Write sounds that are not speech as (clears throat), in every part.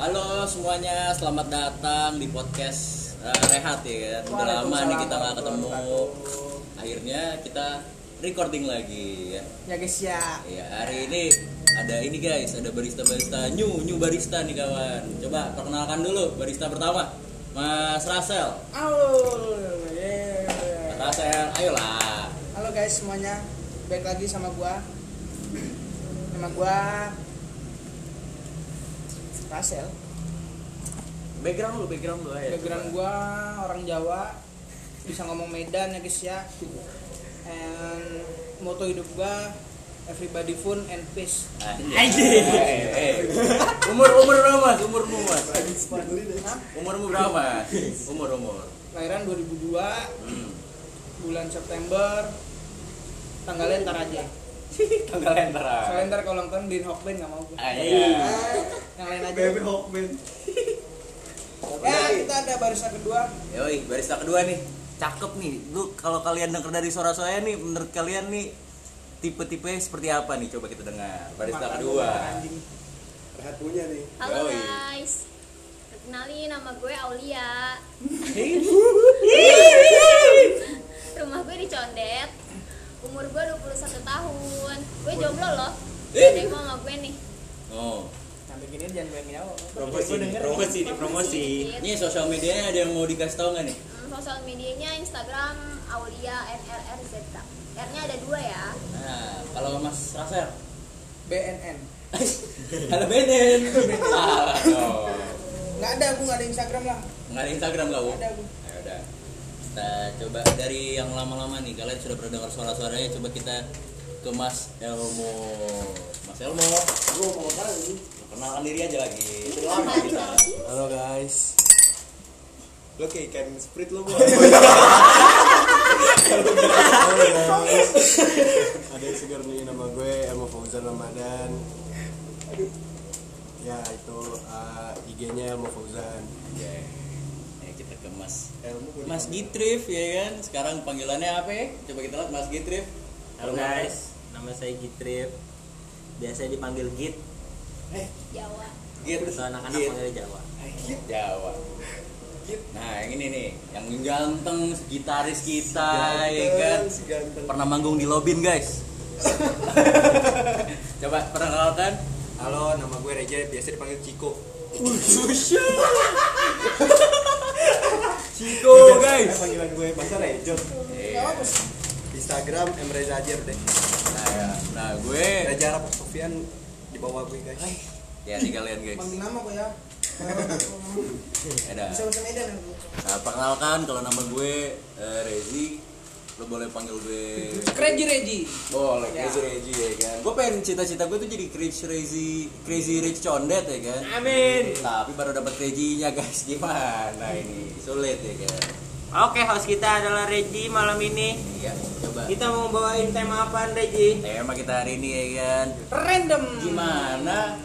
Halo semuanya, selamat datang di podcast eh, Rehat ya kan. Udah lama nih kita nggak ketemu. Akhirnya kita recording lagi ya. Ya guys ya. Ya hari ini ada ini guys, ada barista-barista new, new barista nih kawan. Coba perkenalkan dulu barista pertama, Mas Rasel. Halo. Mas Yeah. Rasel, ayolah. Halo guys semuanya. Baik lagi sama gua. Nama gua Rasel. Background lu, background lu ayo. Background gua orang Jawa. Bisa ngomong Medan ya guys ya. And moto hidup gua everybody fun and peace. Anjing. Eh, eh. Umur umur berapa mas? Umurmu mas? Hah? Umurmu berapa mas? Umur umur. Lahiran 2002 Hmm. bulan September. Tanggalnya ntar aja. (laughs) Tanggal enter. Soalnya ntar kalau nonton di Hokben nggak mau gua. Ah, iya. Yang lain aja. Ya kita ada barisan kedua. Yoi, barista kedua nih. Cakep nih. Lu kalau kalian denger dari suara saya nih, menurut kalian nih tipe-tipe seperti apa nih? Coba kita dengar. Barista Makan kedua. Rehat punya nih. Halo Yoi. guys. Kenalin nama gue Aulia. (laughs) Rumah gue di Condet. Umur gue 21 tahun. Gue jomblo loh. Eh. Ada yang mau sama gue nih. Oh. Sampai gini jangan gue nyawa. promosi nih, promosi nih promosi. Ini sosial medianya ada yang mau dikasih tahu nggak nih? Hmm, sosial medianya Instagram Aulia NRRZ. R-nya ada dua ya. Nah, kalau Mas Rasel. BNN. Halo. Salah dong. Nggak ada, aku nggak ada Instagram lah. Nggak ada Instagram nggak, Bu? Nggak ada aku. Ya udah. Kita coba dari yang lama-lama nih. Kalian sudah pernah dengar suara-suaranya. Coba kita ke Mas Elmo. Mas Elmo. Gue mau ini. Kenalkan diri aja lagi. Sudah lama kita. Halo guys. Lo kayak ikan sprit lo. (laughs) Halo guys. Ada yang segar nih nama gue Elmo Fauzan Ramadan. Ya itu uh, IG-nya Elmo Fauzan. Ya, ya kita ke Mas Elmo Mas Gitrif ya kan. Sekarang panggilannya apa ya? Coba kita lihat Mas Gitrif. halo guys nama saya Gitrip biasa dipanggil Git Jawa. Git. atau anak-anak Git. panggilnya Jawa Jawa. Nah, yang ini nih, yang ganteng gitaris kita ya kan. Si ganteng. Pernah manggung di Lobin, guys. (laughs) Coba perkenalkan. Halo, nama gue Reja, biasa dipanggil Ciko. (laughs) Ciko, guys. Panggilan gue bahasa Rejo. Iya. Sih. Instagram M Reza Ajar deh. Nah, ya. nah, gue Reza Arab Sofian di bawah gue guys. ya nih kalian, guys. Panggil nama kok ya. Ada. Bisa bahasa Medan ya. Nah, perkenalkan kalau nama gue eh, Rezi, lo boleh panggil gue Crazy Reji. boleh Ya. Crazy Rezi ya kan. Gue pengen cita-cita gue tuh jadi Crazy Rezi, Crazy Rich Condet ya kan. Amin Tapi baru dapat Reji-nya guys, gimana ini? Sulit ya kan. Oke host kita adalah Reji malam ini Iya, coba. kita mau bawain tema apaan Reji Tema kita hari ini ya kan. Random. Gimana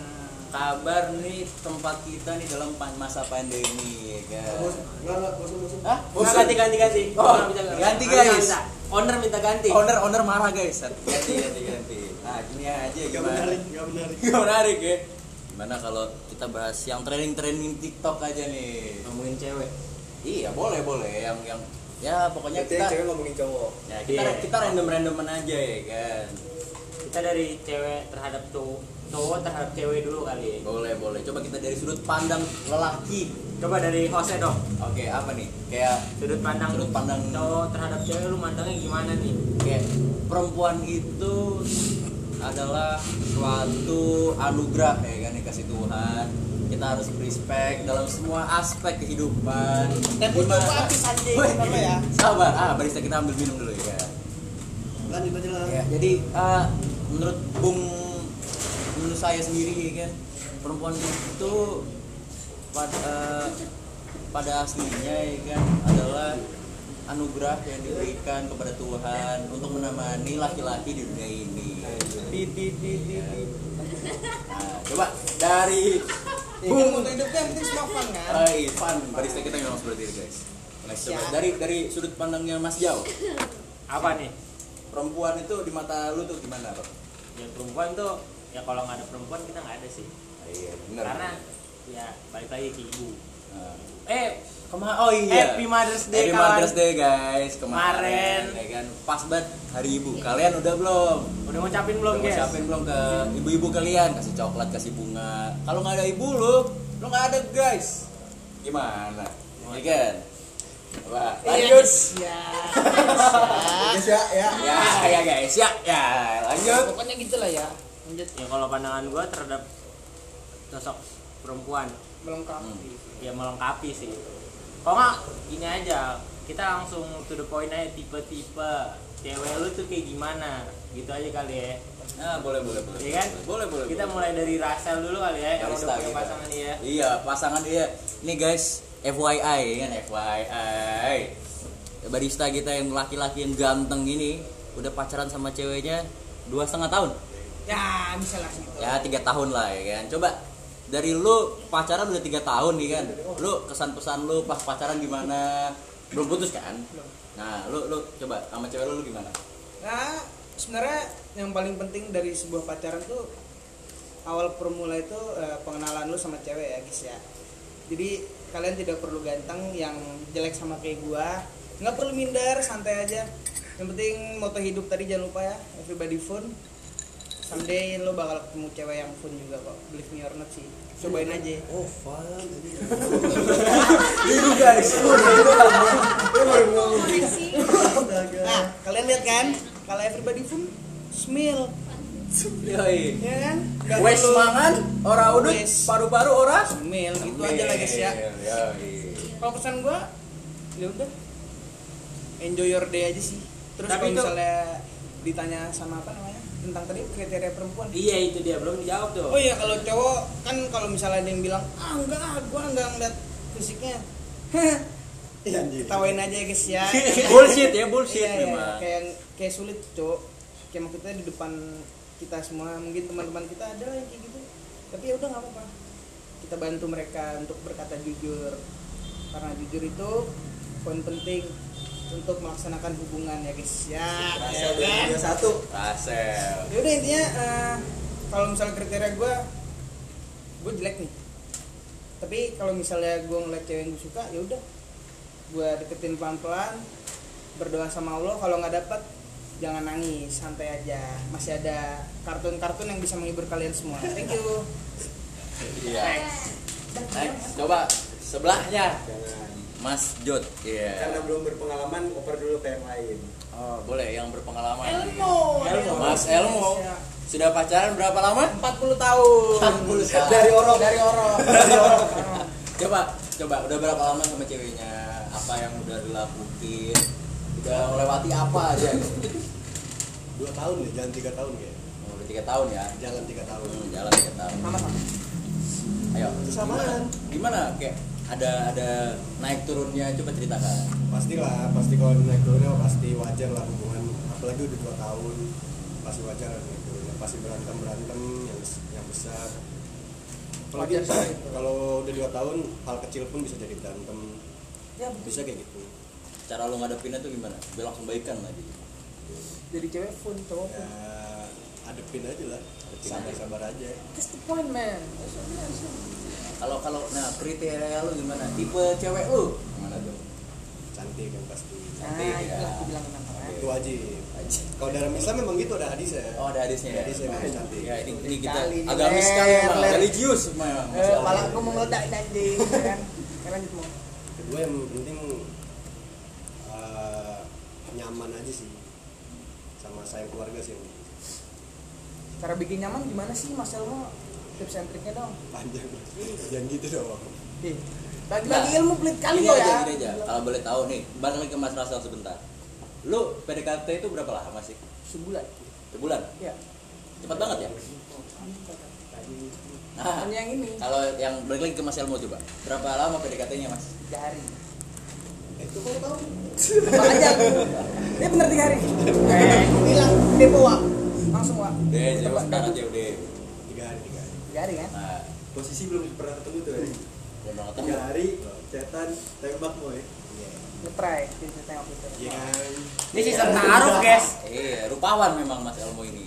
kabar nih tempat kita nih dalam masa pandemi ya kan? Enggak, enggak, bosan, bosan. Hah? Nah, ganti ganti ganti Oh, ganti, Owner guys. minta. owner minta ganti Owner owner marah guys. Ganti ganti ganti. Nah, gini aja Gak gimana? menarik, gak menarik. Gak menarik ya. Gimana kalau kita bahas yang trending-trending TikTok aja nih? ngomongin cewek Iya, boleh boleh yang yang ya pokoknya Berarti yang kita cewek ngomongin cowok. ya kita Iya. kita random randoman aja ya kan. kita dari cewek terhadap cowok cowok terhadap cewek dulu kali Boleh boleh. Coba kita dari sudut pandang lelaki. coba dari hostnya dong Oke, apa nih? Kayak sudut pandang Sudut pandang. cowok terhadap cewek lu mandangnya gimana nih kayak perempuan itu adalah suatu anugerah ya kan dikasih Tuhan kita harus respect dalam semua aspek kehidupan Gimana? coba habis anjing. Apa ya? sabar ah barista kita ambil minum dulu ya Lanjut aja lah. Ya, jadi ah, menurut Bung menurut saya sendiri ya kan perempuan itu pada eh, pada aslinya ya kan adalah anugerah yang diberikan kepada Tuhan untuk menemani laki-laki di dunia ini. Di di di di. di. Nah, coba dari Ya kan moto hidupnya yang penting semua fun kan. Hai, Van, barista kita memang seperti itu guys. Nah, coba Siap. dari dari sudut pandangnya Mas Jauh, apa nih perempuan itu di mata lu tuh gimana, Bro? ya perempuan tuh ya kalau nggak ada perempuan kita nggak ada sih Iya, benar. karena ya balik lagi ke ibu eh Kema oh iya. Happy Mother's Day, Happy kawan. Mother's Day guys. Kemarin, Kemarin. ya kan pas banget hari ibu. Kalian udah belum? udah ngucapin belum Udah guys ngucapin belum ke ibu-ibu kalian? Kasih coklat, kasih bunga. Kalau nggak ada ibu lu, lu nggak ada guys. Gimana? Iya kan? Coba Iya, lanjut. guys, ya. Guys ya, ya. Ya, ya guys, ya, ya. Lanjut. Pokoknya gitulah ya. Lanjut ya kalau pandangan gue terhadap sosok perempuan melengkapi. ya melengkapi sih kalau nggak gini aja kita langsung to the point aja tipe-tipe cewek lu tuh kayak gimana gitu aja kali ya Nah, boleh, boleh, boleh. Iya kan? Boleh, boleh. kita boleh. mulai dari Rasel dulu kali ya yang udah punya pasangan dia Iya, pasangan dia. Ini guys, FYI kan FYI. Barista kita yang laki-laki yang ganteng ini udah pacaran sama ceweknya dua setengah tahun. Ya, bisa lah gitu. Ya tiga tahun lah ya kan. Coba dari lu pacaran udah tiga tahun nih kan. Lu kesan pesan lu pas pacaran gimana? Belum putus kan? Nah, lu lu coba sama cewek lu, lu gimana? Nah, sebenarnya yang paling penting dari sebuah pacaran tuh awal permula itu eh, pengenalan lu sama cewek ya guys ya. Jadi kalian tidak perlu ganteng yang jelek sama kayak gua. Nggak perlu minder, santai aja. Yang penting moto hidup tadi jangan lupa ya, everybody fun. Someday lo bakal ketemu cewek yang fun juga kok. Believe me or not sih. Cobain aja. Oh, fun. Itu guys. Nah, kalian lihat kan? Kalau everybody fun, smell, Yoi. ya kan? Wes mangan, ora udut, paru-paru ora. Smell gitu aja lah guys ya. Kalau pesan gua ya udah enjoy your day aja sih terus kalau itu- misalnya ditanya sama apa namanya tentang tadi kriteria perempuan. Iya itu dia belum dijawab tuh. Oh iya kalau cowok kan kalau misalnya ada yang bilang ah enggak ah gua enggak ngeliat fisiknya. Iya, anjir. ketawain aja guys ya. (laughs) Bullshit ya, bullshit Iya, iya. kayak kayak sulit cowok. Kayak maksudnya di depan kita semua mungkin teman-teman kita ada yang kayak gitu. Tapi ya udah nggak apa-apa. Kita bantu mereka untuk berkata jujur. Karena jujur itu poin penting untuk melaksanakan hubungan ya guys ya ya kan? Satu. Rasel. ya udah intinya eh, kalau misalnya kriteria gue gue jelek nih tapi kalau misalnya gue ngeliat cewek yang gue suka ya udah gue deketin pelan pelan berdoa sama allah kalau nggak dapat jangan nangis santai aja masih ada kartun-kartun yang bisa menghibur kalian semua thank you Iya. Next, coba sebelahnya Jangan. Mas Jod. Iya. Karena belum berpengalaman, oper dulu ke yang lain. Oh, boleh yang berpengalaman. Elmo Elmo. Mas Elmo. Sudah pacaran berapa lama? 40 tahun 40 tahun. dari orok dari orok (laughs) dari orok Coba, coba udah berapa lama sama ceweknya? Apa yang udah dilakuin? Udah melewati apa aja? Dua tahun ya, jangan tiga tahun ya. Oh, Udah tiga tahun ya. Jangan tiga tahun. Hmm, jalan tiga tahun. sama sama Ayo. Kesamaan. Gimana? Kayak ada ada naik turunnya coba ceritakan. Pastilah, pasti kalau naik turunnya pasti wajar lah hubungan. Apalagi udah dua tahun, pasti wajar lah naik turunnya. Pasti berantem berantem yang yang besar. Apalagi kalau udah dua tahun, hal kecil pun bisa jadi berantem. ya Bisa kayak gitu. Cara lo ngadepinnya tuh gimana? Biar langsung baikan lagi. jadi cewek fun cowok Ya, fun adepin aja lah. Adepin Sabar aja. sabar aja. that's the point man Kalau kalau nah kriteria lu gimana? Tipe cewek lu gimana tuh? Cantik kan pasti. nah Cantik, itu ya. yang aku bilang kan Itu wajib. Kalau dalam Islam memang gitu ada hadisnya. Oh ada hadisnya ya. Hadisnya memang cantik. Ya ini, ini kita agamis sekali memang ler. religius memang. Eh, kepala aku mau meledak ya kan Ya, lanjut mau kedua yang penting eh, nyaman aja sih sama sayang keluarga sih yang cara bikin nyaman gimana sih Mas Elmo tips and triknya dong panjang jangan gitu dong Ih, bagi-bagi ilmu pelit kali Gini lo aja, ya gini aja. Kalau boleh tahu nih, balik lagi ke Mas Rasel sebentar. Lu PDKT itu berapa lama sih? sebulan Sebulan? ya Cepat banget ya? Nah, yang ini kalau yang balik lagi ke Mas Elmo coba. Berapa lama PDKT-nya Mas? tiga hari itu kok tahu apa aja aku ini bener tiga hari eh bilang depo wa langsung wa Deh, Coba, sekarang aja udah. Hari hari hari kan? Nah, posisi belum pernah ketemu tuh ya belum pernah ketemu. tiga hari cetan tembak boy. Iya. Ngetry kita tengok itu Iya kan? Ini sistem taruh guys. Iya, rupawan memang Mas Elmo ini.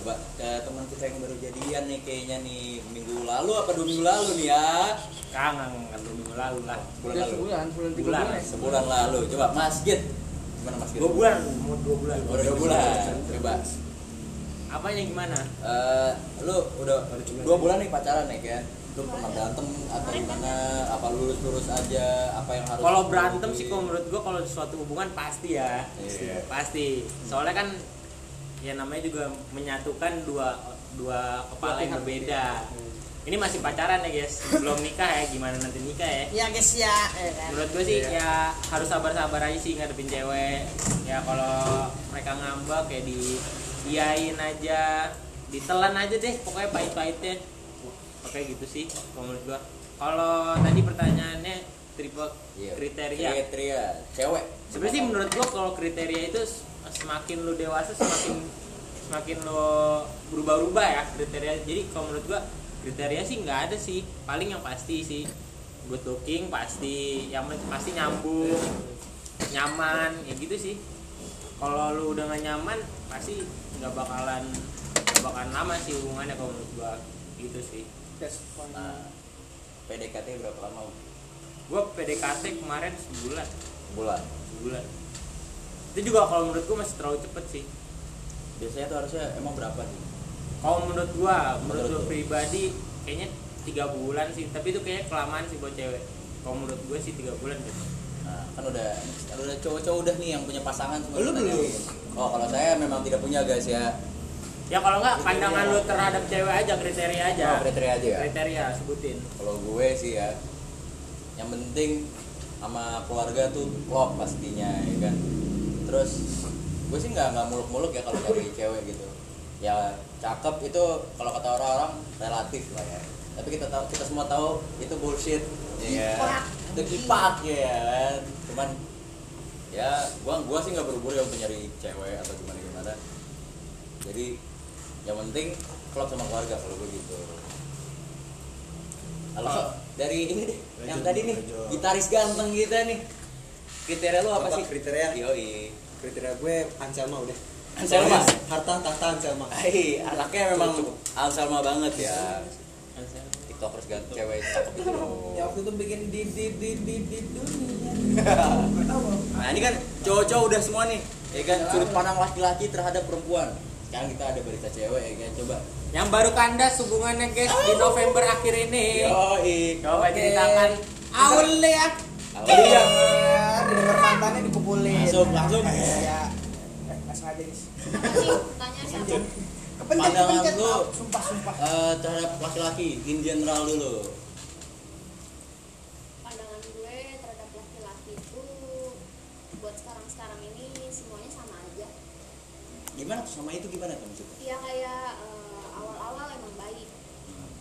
coba ke teman kita yang baru jadian nih kayaknya nih minggu lalu apa dua minggu lalu nih ya? Kangen kan minggu lalu lah. Bulan lalu. Sebulan, sebulan Bulan. bulan. sebulan lalu. Coba Mas Git. Gimana Mas Git? Dua bulan mau dua bulan. Udah dua bulan. Coba apanya gimana? Eh, lu udah dua bulan nih pacaran nih kan lu pernah berantem atau gimana? Apa lurus lurus aja? Apa yang harus kalau berantem sih kalau menurut gua kalau suatu hubungan pasti ya. Iya. pasti. Soalnya kan ya namanya juga menyatukan dua dua kepala yang berbeda. Ini masih pacaran ya guys. Belum nikah ya gimana nanti nikah ya? Ya guys ya, menurut gue sih ya harus sabar-sabar aja sih ngadepin cewek. Ya kalau mereka ngambek kayak di iyain aja. Ditelan aja deh pokoknya pahit-pahitnya. Oke gitu sih kalau menurut gua. Kalau tadi pertanyaannya tipe Iya. kriteria. kriteria cewek. Sebenarnya sih menurut gua kalau kriteria itu semakin lu dewasa semakin semakin lu berubah-ubah ya kriteria. Jadi kalau menurut gua kriteria sih nggak ada sih. Paling yang pasti sih good looking pasti yang pasti nyambung nyaman ya gitu sih. Kalau lu udah gak nyaman pasti nggak bakalan nggak bakalan lama sih hubungannya kalau menurut gua. Gitu sih. Fine. nah PDKT berapa lama gua PDKT kemarin sebulan. Bulan sebulan. Itu juga kalau menurut gua masih terlalu cepet sih. Biasanya tuh harusnya emang berapa sih? Kalau menurut gua menurut Menurut gua pribadi kayaknya tiga bulan sih. Tapi itu kayaknya kelamaan sih buat cewek. Kalau menurut gua sih tiga bulan gitu nah kan udah udah cowok-cowok udah nih yang punya pasangan semua Lu kita belum? Oh kalau saya memang tidak punya guys ya. Ya kalau nggak pandangan lu terhadap cewek aja kriteria aja. Oh, kriteria aja ya? Kriteria sebutin. Kalau gue sih ya yang penting sama keluarga tuh klop pastinya ya kan? Terus gue sih nggak nggak muluk-muluk ya kalau dari cewek gitu. Ya cakep itu kalau kata orang-orang relatif lah ya. Tapi kita tahu kita semua tahu itu bullshit. Ya kan? itu kipak ya kan? Cuman ya gua gua sih nggak buru-buru ya untuk nyari cewek atau gimana gimana. Jadi yang penting klop sama keluarga kalau gue gitu. Kalau dari ini deh yang tadi nih gitaris ganteng kita nih. Kriteria lu apa Apa sih? kriteria? yoi. Kriteria gue Anselma udah. Anselma? harta tahta Anselma. Hai, anaknya memang. Alsalma banget ya tiktokers ganteng cewek cakep itu loh (laughs) Ya waktu itu bikin di di di di di dunia. (laughs) Nah ini kan cowok-cowok udah semua nih. Ya kan sudut pandang laki-laki terhadap perempuan. Sekarang kita ada berita cewek ya kan Coba. Yang baru kandas hubungannya guys di November akhir ini. Yoi coba ceritakan awal ya Iya Iya, didengar mantannya dipukulin. Langsung, langsung. Ya, eh, nggak sengaja guys. Sih, tanya siapa? Kepencet, Pandangan lu. Sumpah, sumpah. Eh, Terhadap laki-laki in general dulu Pandangan gue terhadap laki-laki itu buat sekarang-sekarang ini semuanya sama aja. Gimana tuh sama itu gimana tuh maksudnya? Ya kayak eh, awal-awal emang baik,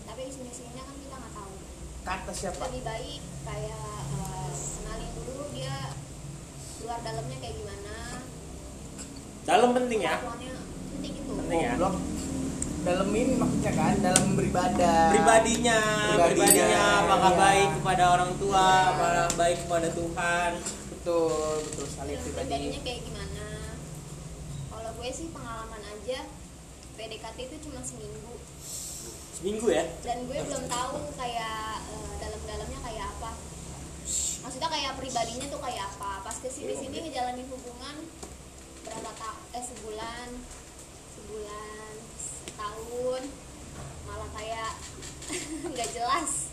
tapi ke sini-sininya kan kita nggak tahu. Kata siapa? Lebih baik kayak eh, kenalin dulu dia luar dalamnya kayak gimana. dalam penting ya penting itu. Penting ya. Dalam ini maksudnya kan, dalam beribadah. pribadinya Pribadinya, pribadinya apakah iya. baik kepada orang tua apakah baik kepada Tuhan Betul, betul sekali itu tadi. pribadinya kayak gimana. Kalau gue sih pengalaman aja PDKT itu cuma seminggu seminggu ya dan gue belum tahu kayak eh, dalam-dalamnya kayak apa maksudnya kayak pribadinya tuh kayak apa pas ke sini sini ngejalanin hubungan berapa tak eh sebulan sebulan setahun malah kayak nggak jelas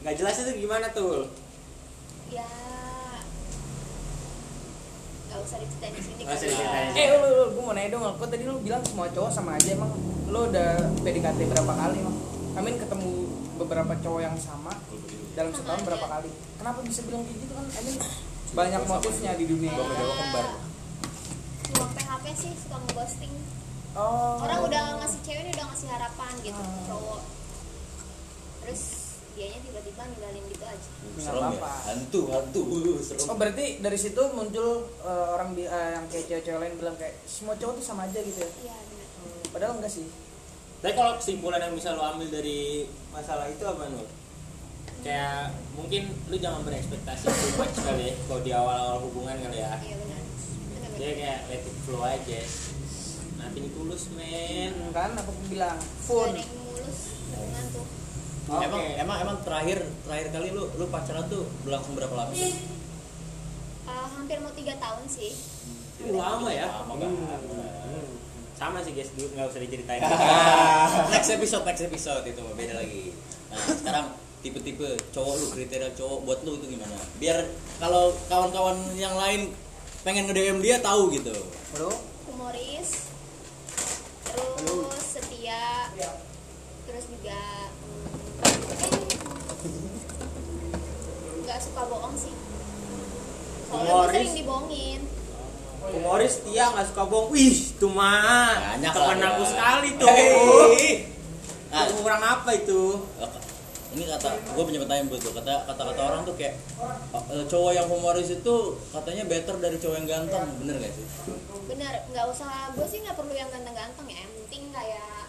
nggak jelas itu gimana tuh ya nggak usah diceritain di sini Nggak usah kali diceritain. Eh, lu, lu, gue mau nanya dong, kok tadi lu bilang semua cowok sama aja emang lu udah PDKT berapa kali emang? Amin ketemu beberapa cowok yang sama dalam Sama setahun aja. berapa kali? Kenapa bisa bilang kayak gitu kan? Amin banyak motifnya di dunia. Bapak Jawa kembar. cuma PHP sih suka ngeghosting Oh. orang udah ngasih cewek udah ngasih harapan gitu Ah. cowok terus dianya tiba-tiba ninggalin gitu aja. Nggak Serem ya? apa-apa. Hantu, hantu, (laughs) serem. Oh berarti dari situ muncul eh, orang bi- eh, yang kayak cewek-cewek lain bilang kayak semua cowok tuh sama aja gitu ya. iya benar. Hmm, padahal enggak sih. tapi kalau kesimpulan yang bisa lo ambil dari masalah itu apa Nur? kayak mungkin lu jangan berekspektasi too much kali ya kalau di awal-awal hubungan kali ya. Iya benar. Dia kayak let it flow aja. Nothing tulus men. Kan apa aku bilang? Fun Gak ada yang mulus hubungan tuh Oke. Emang emang emang terakhir terakhir kali lu lu pacaran tuh berlangsung berapa lama? sih? Eh, hampir mau tiga tahun sih Ih, lama ya Lama banget. sama sih guys dulu nggak usah diceritain (laughs) next episode next episode itu beda lagi. Nah sekarang tipe-tipe cowok lu kriteria cowok buat lu itu gimana? Biar kalau kawan-kawan yang lain pengen nge DM dia tahu gitu. bro humoris terus setia terus juga hmm, nggak suka bohong sih. Soalnya gue Humoris. sering dibohongin. Humoris dia nggak suka bohong. Wih itu mah Banyak teman aku sekali tuh. Hei. Nah, Itu kurang apa itu? Ini kata gue punya pertanyaan buat lu. Kata kata kata orang tuh kayak eh, cowok yang humoris itu katanya better dari cowok yang ganteng. Bener gak sih? Bener nggak usah. Gue sih nggak perlu yang ganteng-ganteng ya. Yang penting kayak eh,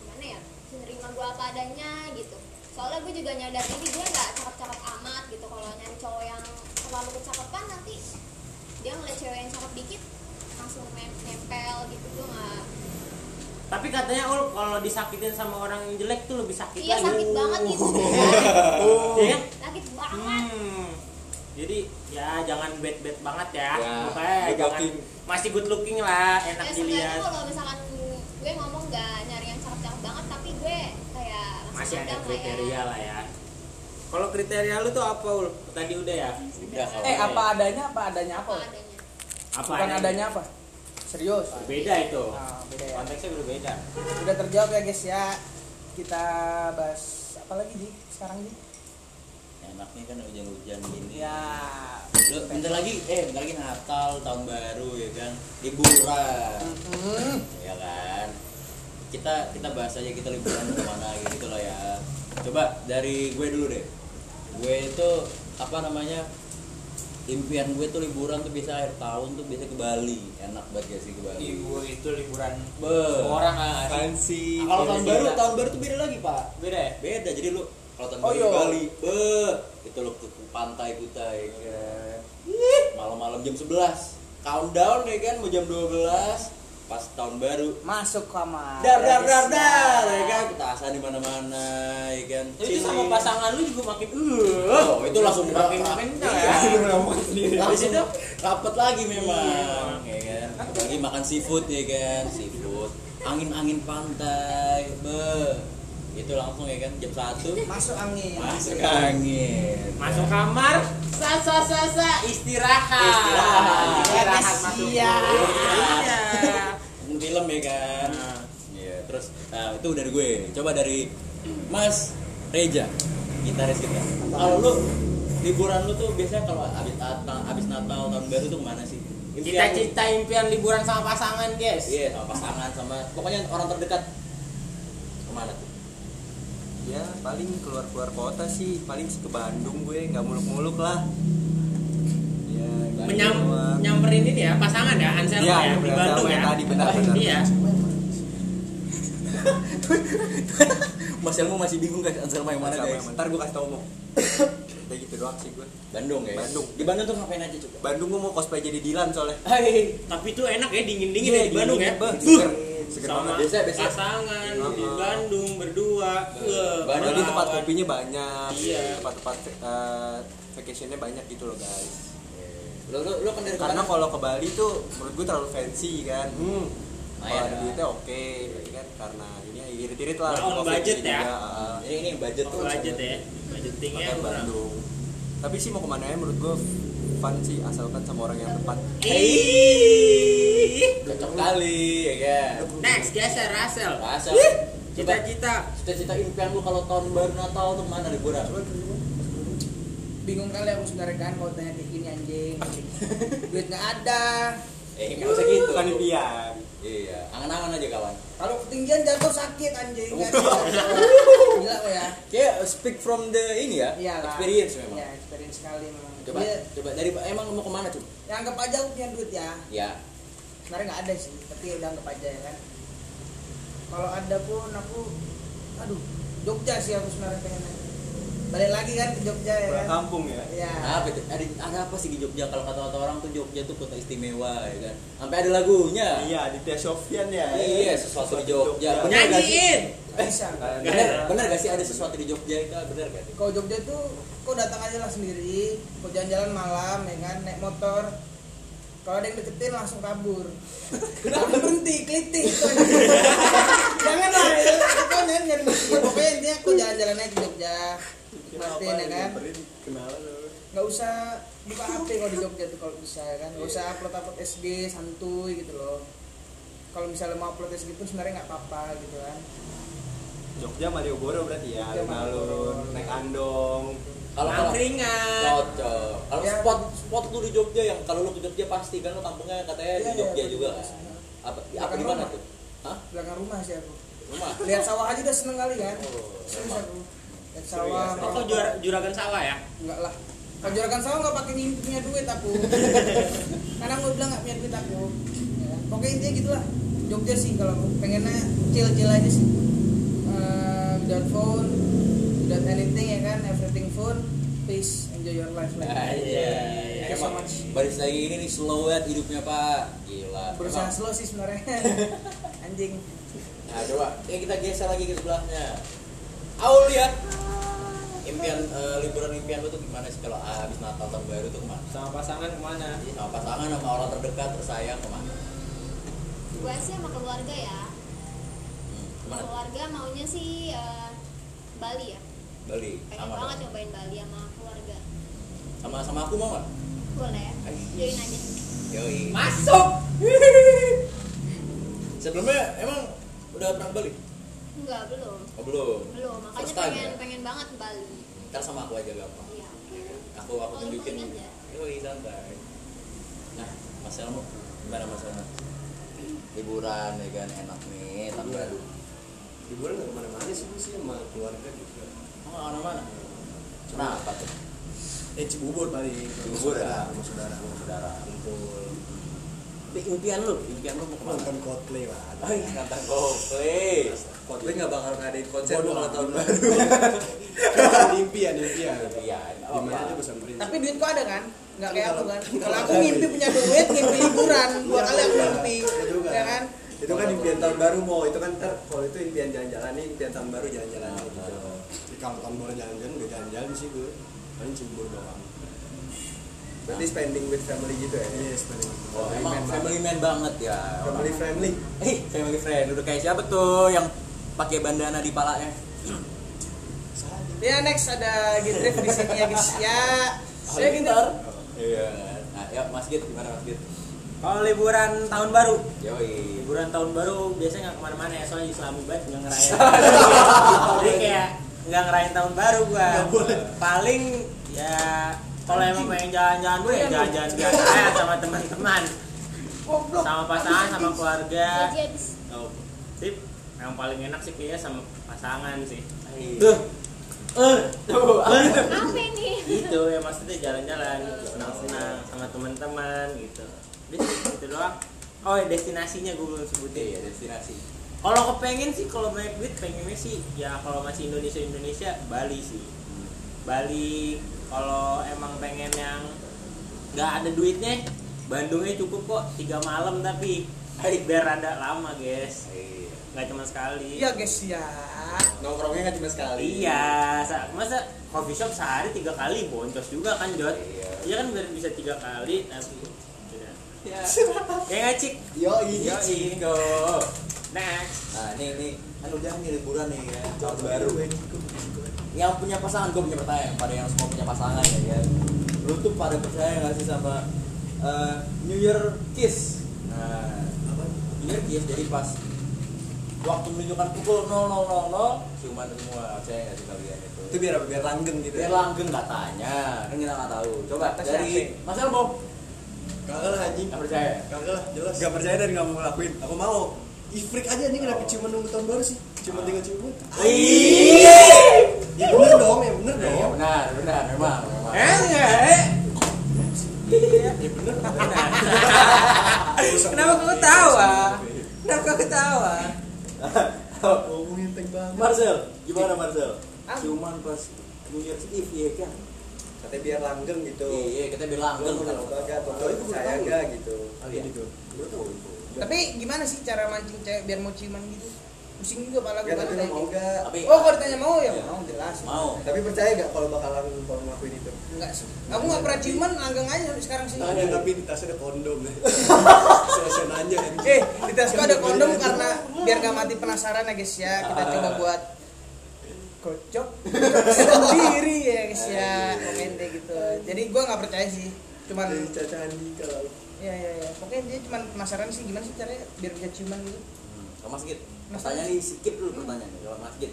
gimana ya? Menerima gue apa adanya gitu soalnya gue juga nyadar diri gue nggak cakep-cakep amat gitu kalau nyari cowok yang terlalu kecapepan nanti dia ngeliat cewek yang cakep dikit langsung nem- nempel gitu gue nggak tapi katanya ul kalau disakitin sama orang yang jelek tuh lebih sakit iya lagi sakit banget gitu Iya kan? sakit banget Hmm. Jadi ya jangan bad bad banget ya. Ya, Pokoknya jangan looking. masih good looking lah, enak ya dilihat. kalau misalkan gue ngomong nggak nyari yang cakep-cakep banget tapi gue kayak langsung Masih ada kriteria lah ya. Kalau kriteria lu tuh apa ul? Tadi udah ya. udah kalau eh apa adanya apa adanya apa apa adanya? Apa bukan adanya apa? Serius? Beda itu. nah, beda ya. Konteksnya berbeda. udah terjawab ya guys ya. Kita bahas apa lagi Ji? Sekarang Ji? Enak nih kan hujan-hujan gini. Ya. Bentar lagi eh bentar lagi Natal tahun baru ya kan? Liburan. Hmm. ya kan kita kita bahas aja kita liburan ke mana gitu lah ya coba dari gue dulu deh gue itu apa namanya impian gue tuh liburan tuh bisa akhir tahun tuh bisa ke Bali enak banget gak sih ke Bali Ibu itu liburan Be. orang ah. fancy kalau tahun baru Beda. tahun baru tuh beda lagi pak Beda ya? beda jadi lu kalau tahun Oh, baru iya. Bali be itu lu ke pantai kutai kan malam-malam jam 11 countdown ya kan mau jam 12 pas tahun baru. Masuk kamar. Dar dar dar dar ya. kan? Petasan di mana-mana ya kan? Itu sama pasangan lu juga makin uh. oh itu langsung makin makin ya. iya. langsung rapet lagi memang ya kan? Lagi makan seafood ya kan? Seafood. Angin-angin pantai be. Itu langsung ya kan? Jam satu. Masuk angin. Masuk angin. Masuk kamar, sa sa sa sa. Istirahat. Istirahat. Istirahat masuk. Iya. Film ya kan Nah. Iya, terus nah, itu dari gue. Coba dari Mas Reja, gitaris kita. Kalau lu liburan lu tuh biasanya kalau abis Natal, abis Natal tahun baru tuh ke mana sih? Cita-cita impian liburan sama pasangan, guys. Iya, sama pasangan sama pokoknya orang terdekat. Ke mana tuh? ya paling keluar keluar kota sih paling ke Bandung gue nggak muluk muluk lah Menyam, nyamperin ini ya pasangan ya Anselma Iya, ya di Bandung ya. tadi, benar, benar. Iya. (laughs) Mas Elmo masih bingung guys, Anselma yang mana guys? yang- ntar gue kasih tau mau kayak gitu doang sih gue Bandung ya. Bandung. Di Bandung tuh ngapain aja coba? Bandung gue mau cosplay jadi Dilan soalnya Hai. Tapi itu enak ya dingin-dingin Iya, ya di Bandung ya. seger, seger Sama banget. Biasa- biasa. pasangan di Uh-huh. Bandung berdua. Bandung tempat kopinya banyak Iya. tempat-tempat eh, vacationnya banyak gitu loh guys Lu lu lu kan dari karena kalau ke Bali tuh menurut gue terlalu fancy kan Hmm. kalau ada ya. duitnya oke berarti kan karena ini irit-irit lah Nah, budget ini ya. juga. Ini ini budget tuh. budget ya. Budgetingnya. Bandung tapi sih mau ke mana ya menurut gue fun sih asalkan sama orang yang tepat Ih. Cocok kali ya kan. Next, geser. Rasa. Coba Cita-cita. cita-cita impian lu kalau tahun baru Natal tuh mana liburan? Bingung kali aku sebenarnya kan kalau tanya kayak gini anjing. (laughs) Duit nggak ada. Eh nggak usah gitu. bukan impian Iya, angan-angan aja kawan. kalau ketinggian jatuh sakit anjing. Nggak bisa. gila. (laughs) Kok ya. Kayak speak from the ini ya, iya lah. experience memang. ya experience sekali memang. Coba, Dia, coba dari emang mau ke mana tuh? ya anggap aja aku punya duit ya. Ya, sebenarnya nggak ada sih tapi udah anggap aja ya kan. Kalau ada pun aku aduh Jogja sih aku sebenarnya pengen balik lagi kan ke Jogja ya Pulang kan kampung ya Iya. Apa itu? Ada, ada apa sih di Jogja? Kalau kata-kata orang tuh Jogja tuh kota istimewa ya kan. Sampai ada lagunya. iya Aditya Sofyan ya Iya, sesuatu di Jogja. Sih? nyanyiin bisa Bener, bener gak sih ada sesuatu di Jogja itu? Bener gak sih? kau Jogja tuh kau datang aja lah sendiri kau jalan-jalan malam ya kan naik motor kalau ada yang deketin langsung kabur (laughs) kenapa berhenti klitik (laughs) jangan lah ya nyari ya, pokoknya intinya kau jalan-jalan aja ke Jogja Martin ya kan nggak usah buka HP kalau di Jogja tuh kalau bisa ya kan nggak usah upload upload SG santuy gitu loh kalau misalnya mau upload SG pun sebenarnya nggak apa-apa gitu kan Jogja Malioboro berarti ya alun-alun naik andong Kalau angkringan cocok. Kalau Ya. spot spot tuh di Jogja yang kalau lu ke Jogja pasti kan lu kampungnya katanya Iya, di iya, Jogja betul. juga kan. Apa apa di mana tuh? Hah? belakang rumah sih aku Rumah. lihat sawah aja udah seneng kali kan Oh, serius emang. aku lihat sawah oh kau jura- juragan sawah ya enggak lah kalau juragan sawah nggak pakai punya duit aku (laughs) karena gue bilang nggak punya duit aku ya. pokoknya intinya gitulah Jogja sih kalau aku pengennya chill chill aja sih Eh, without phone without anything ya kan everything phone peace enjoy your life like Ah, iya. Thank you so much. baris lagi ini nih slow banget hidupnya Pak. Gila. berusaha Emang. slow sih sebenarnya (laughs) anjing Nah, coba ya kita geser lagi ke sebelahnya. Aulia. Impian eh, liburan impian lu tuh gimana sih kalau habis Natal tahun baru tuh ke mana? sama pasangan ke mana Sama pasangan sama orang terdekat tersayang ke mana? gue sih sama keluarga ya Hmm, ke mana? keluarga maunya sih eh, Bali ya Bali. pengen Sama banget dong. nyobain Bali sama keluarga sama sama aku mau nggak? boleh join aja Yoi. masuk (laughs) Sebelumnya emang udah pernah ke Bali? Enggak belum Oh belum. belum makanya First time, pengen ya? pengen banget ke Bali Ntar sama aku aja gampang. iya Aku aku Oh, tunjukin. ya? Yoi santai. Nah, Mas Elmo gimana Mas Elmo? Liburan ya kan enak nih tahun Iya. baru. liburan nggak ke mana-mana sih sih sama keluarga juga Oh, mana mana? Kenapa tuh? eh Cibubur paling Cibubur ya? sama saudara sama Saudara. kumpul Tapi impian lu, impian lu mau ke mana? nonton Coldplay lah Oh iya, nonton Coldplay. Coldplay nggak bakal ngadain konser Bodoh tahun baru. kan impian impian Iya, di mana aja pesan prinsip tapi duit kok ada kan? Nggak kayak aku kan. kalau aku ngimpi punya duit ngimpi liburan dua kali aku ngimpi Iya. juga. ya kan? Itu kan impian tahun baru mau itu kan ntar kalau itu impian jalan-jalan ini impian tahun baru jalan-jalan Nah, gitu. Kalau tahun baru jalan-jalan udah jalan-jalan sih gue paling Cibubur doang. Berarti spending with family gitu ya. yes paling Oh, emang family man banget ya. Family friendly. Eh, family friend. Udah kayak siapa tuh yang pakai bandana di palanya? ya next ada Gidrif di sini ya guys ya saya gitu Iya. Nah, ya Mas Git gimana Mas Git? Kalau liburan tahun baru, Yoi. liburan tahun baru biasanya nggak ke mana-mana ya soalnya Islami banget nggak ngerayain. (laughs) Jadi kayak nggak ngerayain tahun baru gua. Paling ya kalau emang pengen jalan-jalan gue ya jalan-jalan biasa aja sama teman-teman, sama pasangan, sama keluarga. sip. Yang paling enak sih kayaknya sama pasangan sih. Tuh. Eh, tuh. apa ini Gitu ya maksudnya jalan-jalan, senang-senang sama teman-teman gitu. Sih, gitu doang. Oh, ya, destinasinya gue belum sebutin. Iya, destinasi. Kalau kepengen sih kalau banyak duit pengennya sih ya kalau masih Indonesia Indonesia Bali sih. Bali kalau emang pengen yang nggak ada duitnya Bandungnya cukup kok tiga malam tapi biar rada lama guys Iya. Nggak cuma sekali ya guys ya Nongkrongnya nggak cuma sekali. iya sa- masa coffee shop sehari tiga kali boncos juga kan Jod Iya. iya kan biar bisa tiga kali tapi udah Ya. ya nggak cik Yo, Yo, Ingo. next Nah, nih nih kan udah nih liburan nih ya, tahun baru. Yang punya pasangan, gue punya pertanyaan pada yang semua punya pasangan ya kan. Lu tuh pada percaya nggak sih sama eh, New Year Kiss? Nah, apa? New Year Kiss jadi pas waktu menunjukkan pukul 00.00 ciuman semua. Percaya nggak sih kalian itu? Itu biar? Biar langgeng gitu. Biar ya. langgeng katanya, kan kita nggak tahu. Coba dari? Mas Elmo, kagak lah anjing nggak percaya? kagak lah jelas Gak percaya dan gak mau ngelakuin. aku mau Ifrik aja nih kenapa ciuman nunggu tahun baru sih cuma tinggal ciuman ya bener dong ya bener Iya dong benar, benar, memang, memang. eh enggak eh ya bener Kenapa kau ketawa? Kenapa kau ketawa? Ngomongin tank banget Marcel, gimana Marcel? Ah. Ciuman pas New Year's Eve ya kan? Katanya biar langgeng gitu. Iya kita bilang Langgeng. Kan kalau itu saya enggak gitu. Oh, iya. gitu. Tapi gimana sih cara mancing cewek biar mau ciuman gitu? Pusing juga pala gue Enggak kan tapi mau gitu. enggak tapi Oh, kalau ditanya mau ya Iya. mau jelas. mau tapi percaya enggak kalau bakalan kalau ngelakuin itu Enggak sih. Aku nggak pernah ciuman, langgeng aja sekarang sih. ada tapi di tasnya ada kondom ya (laughs) saya saya nanya kan Eh, di tasku ada kondom karena biar gak mati penasaran ya guys ya. Kita coba buat kocok (laughs) sendiri ya guys ya pokoknya dia gitu jadi gua nggak percaya sih cuman dari Caca Andika lalu ya ya ya pokoknya dia cuman penasaran sih gimana sih caranya biar bisa ciuman gitu kalau Mas Git Mas pertanyaan nih skip dulu pertanyaan nih kalau Mas Git?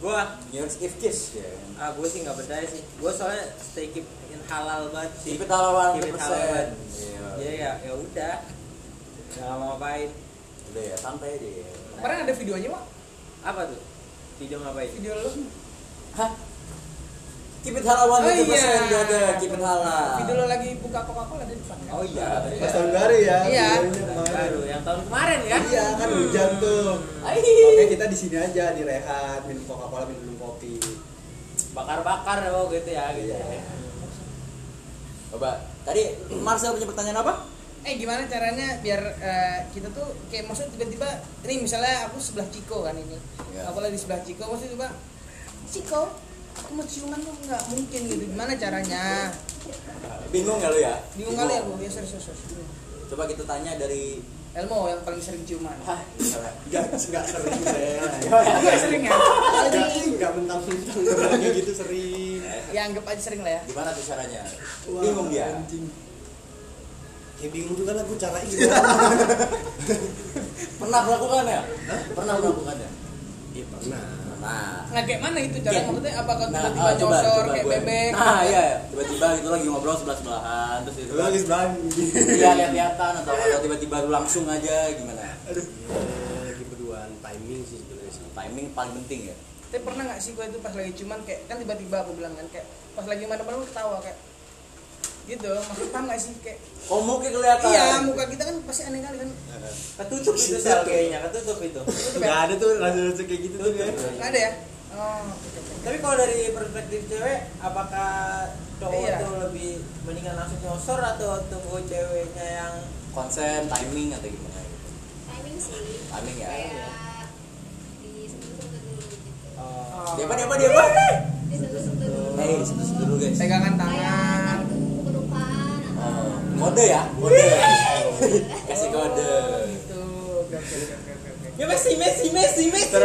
Gua New Year's Eve kiss ya ah gue sih nggak percaya sih. Gue soalnya stay keep in halal banget sih. Keep it halal Keep it 100%. halal banget. Iya. Jadi ya ya udah. Nggak mau ngapain. udah ya santai aja ya kemarin ada videonya mak Apa tuh? Video ngapain? video lu Hah? Keep it halal 100% Oh, iya. udah ada keep it halal video lo lagi buka coca cola di depan kan? Oh iya. pas tahun baru ya Iya. videonya kemarin. Baru yang tahun kemarin kan? iya kan hujan tuh oke kita di sini aja di rehat minum coca cola minum kopi Bakar-bakar oh gitu ya gitu. Iya. ya. coba tadi Marcel punya pertanyaan apa eh gimana caranya biar eh, kita tuh kayak maksud tiba-tiba ini misalnya aku sebelah Ciko kan ini Iya. aku lagi sebelah Ciko maksudnya tiba Ciko aku mau ciuman tuh nggak mungkin gitu. Gimana caranya? Bingung nggak lu ya? Bingung kali aku. Ya serius serius coba kita tanya dari Elmo yang paling sering ciuman. Hah, nggak nggak sering saya (laughs) Nggak sering ya? Nggak nggak mentang-mentang kayak gitu sering. (laughs) Ya anggap aja sering lah ya. Gimana tuh caranya? Wah, bingung dia. anjing. ya bingung juga lah gue caranya (laughs) gimana pernah melakukan ya pernah melakukan ya iya pernah nah nah kayak mana itu cara maksudnya apakah Nah, tiba-tiba ah, coba, nyosor coba kayak gue. bebek Nah, iya, iya. tiba-tiba itu lagi ngobrol sebelah sebelahan terus itu lagi sebelah Iya, lihat-lihatan atau atau tiba-tiba lu langsung aja gimana? aduh ya, lagi berduaan timing sih sebenarnya sih Timing paling penting ya. tapi pernah nggak sih gue itu pas lagi ciuman kayak kan tiba-tiba aku bilang kan kayak pas lagi mana mana ketawa kayak gitu maksud paham nggak sih kayak Oh, mungkin kelihatan. iya muka kita kan pasti aneh kali kan Ketutup itu sel kayaknya, ketutup itu. nggak ada tuh rasa-rasa kayak gitu tuh kan nggak ada ya oh. Tapi kalau dari perspektif cewek, apakah cowok Iya. tuh lebih mendingan langsung nyosor atau tunggu ceweknya yang Konsen, timing atau gimana gitu. timing sih Timing ya. kayak disentuh-sentuh dulu gitu oh, Dia apa, dia apa, dia apa? dulu Hey, sentuh dulu guys. pegangan tangan Oh, kode ya, kode. Kasih kode. Gitu Ya Messi, Messi, Messi, Messi. Tara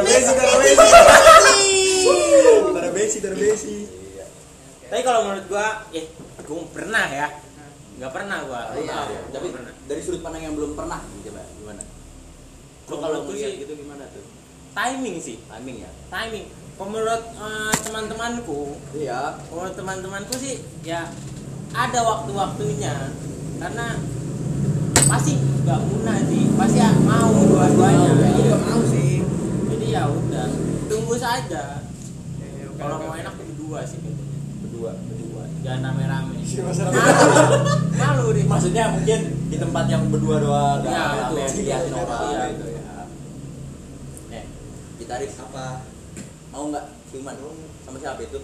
Messi. Iya. Tapi kalau menurut gua, eh, gua pernah ya. Nggak pernah gua. Oh, iya, iya. gua Tapi pernah. dari sudut pandang yang belum pernah coba gimana? Gua kalau tuh ngeliat sih- gitu gimana tuh? timing sih, Timing ya. timing. Menurut eh, teman-temanku, Iya. kalau teman-temanku sih ya ada waktu-waktunya karena pasti nggak guna sih pasti ya mau dua-duanya Mau, ya. Aku juga mau sih jadi ya udah tunggu saja oke, kalau mau enak berdua sih kayaknya Berdua. berdua jangan rame-rame malu malu deh Maksudnya mungkin di tempat yang berdua doang, nggak betul. rame yang dilihatin Iya, orang iya. gitu ya. Eh, gitaris apa mau nggak ciuman sama siapa itu?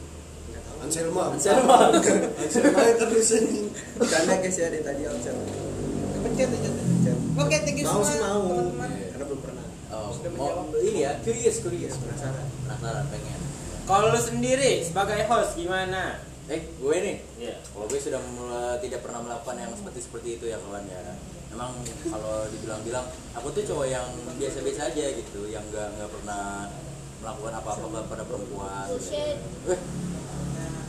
Anselma. Anselma. Anselma yang terus ini. Bercanda guys ya dari tadi Amsel kepencet aja tuh. Pencet. oke thank you mau semua sih mau teman-teman karena belum pernah Oh, mau ini ya, curious, curious. penasaran Penasaran pengen. kalau lu sendiri sebagai host gimana Eh, gue nih, Iya. kalau gue sudah mulai tidak pernah melakukan yang seperti seperti itu ya kawan ya. Memang kalau dibilang-bilang, aku tuh cowok yang biasa-biasa aja gitu, yang nggak nggak pernah melakukan apa-apa pada perempuan. Bullshit. Eh,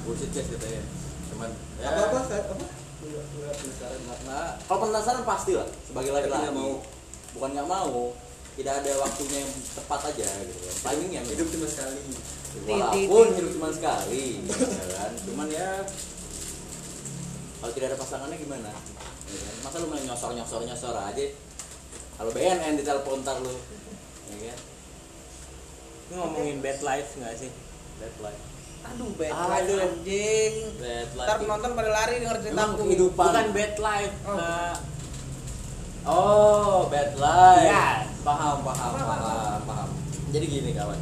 bullshit guys katanya. Cuman ya, apa apa kan apa? Nggak- nggak penasaran Nah, kalau penasaran pasti lah sebagai laki-laki. mau. bukan nggak mau tidak ada waktunya yang tepat aja gitu. Kan timingnya hidup cuma sekali. Walaupun hidup cuma sekali ya kan. Cuman ya kalau tidak ada pasangannya gimana? Ya kan? masa lu main nyosor nyosor nyosor aja? Kalau BNN di telepon ntar lu ya kan? Ini ngomongin bad life nggak sih? Bad life aduh bad Aduh. life anjing bad life ntar penonton pada lari denger Emang ceritaku kehidupan bukan bad life Oh. eh, Oh, bad life. Iya. Paham, paham, Paham, paham, paham. Jadi gini kawan.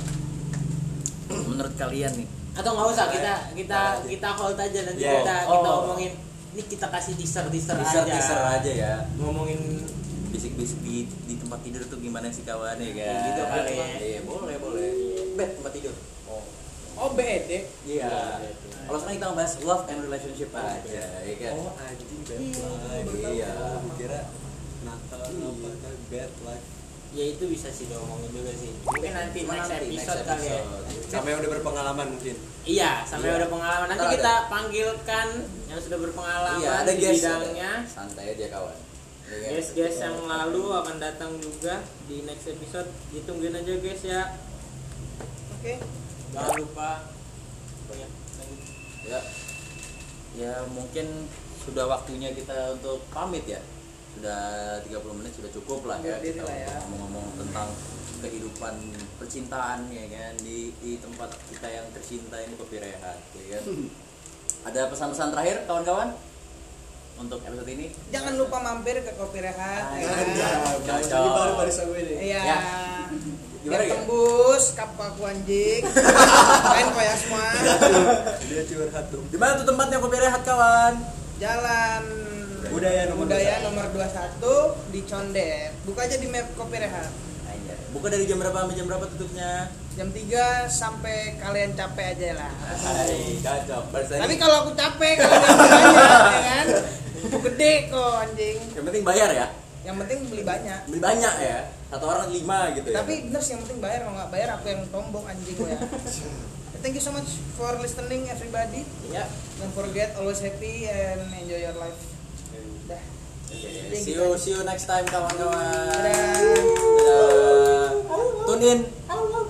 (clears throat) Menurut kalian nih, atau nggak usah kita kita kita hold aja nanti Yeah. kita kita Oh. ngomongin ini kita kasih teaser teaser, teaser aja teaser aja ya ngomongin bisik-bisik di, di tempat tidur tuh gimana sih kawan ya kan Kayak gitu kali ya. iya boleh boleh bed tempat tidur oh BED iya. Kalau sekarang kita ngebahas love and relationship aja ya kan? Oh anjing bad life Iya. kira Natal apa kan bad life ya itu bisa sih diomongin juga sih. Mungkin nanti Cuma next nanti, episode next kali ya. episode. sama yang udah berpengalaman mungkin. Iya sampai Iya. udah pengalaman. Nanti Ntar kita panggilkan yang sudah berpengalaman iya ada di bidangnya. Ada. santai aja kawan. Guys guys yang lalu akan datang juga di next episode. Ditungguin aja guys ya. Oke jangan lupa ya, lanjut. ya ya mungkin sudah waktunya kita untuk pamit ya sudah 30 menit sudah cukup lah ya kita ya. ngomong-ngomong tentang kehidupan percintaan ya kan di di tempat kita yang tercinta ini kopi rehat ya kan ada pesan-pesan terakhir kawan-kawan untuk episode ini jangan lupa mampir ke kopi rehat ya kan? Cocok. Ini baru nih. iya Ya. Gimana, biar ya? tembus kap aku anjing. (laughs) Main koyak semua. Dia curhat tuh. Di mana tuh tempatnya? Kopi rehat kawan. Jalan. Budaya nomor budaya 21. nomor 21 di Condet. Buka aja di map kopi rehat. Buka dari jam berapa sampai jam berapa tutupnya? Jam 3 sampai kalian capek aja lah. Hai, cocok. Barisan tapi kalau aku capek kalian banyak ya kan? (laughs) Aku gede kok anjing. Yang penting bayar ya? Yang penting beli banyak. Beli banyak ya satu orang lima gitu ya. Tapi bener sih yang penting bayar. Kalau nggak bayar aku yang tombong anjing ya. (laughs) Thank you so much for listening everybody. Ya don't forget always happy and enjoy your life. Dah. Oke, see you see you next time kawan-kawan. Dadah. Dadah. tune in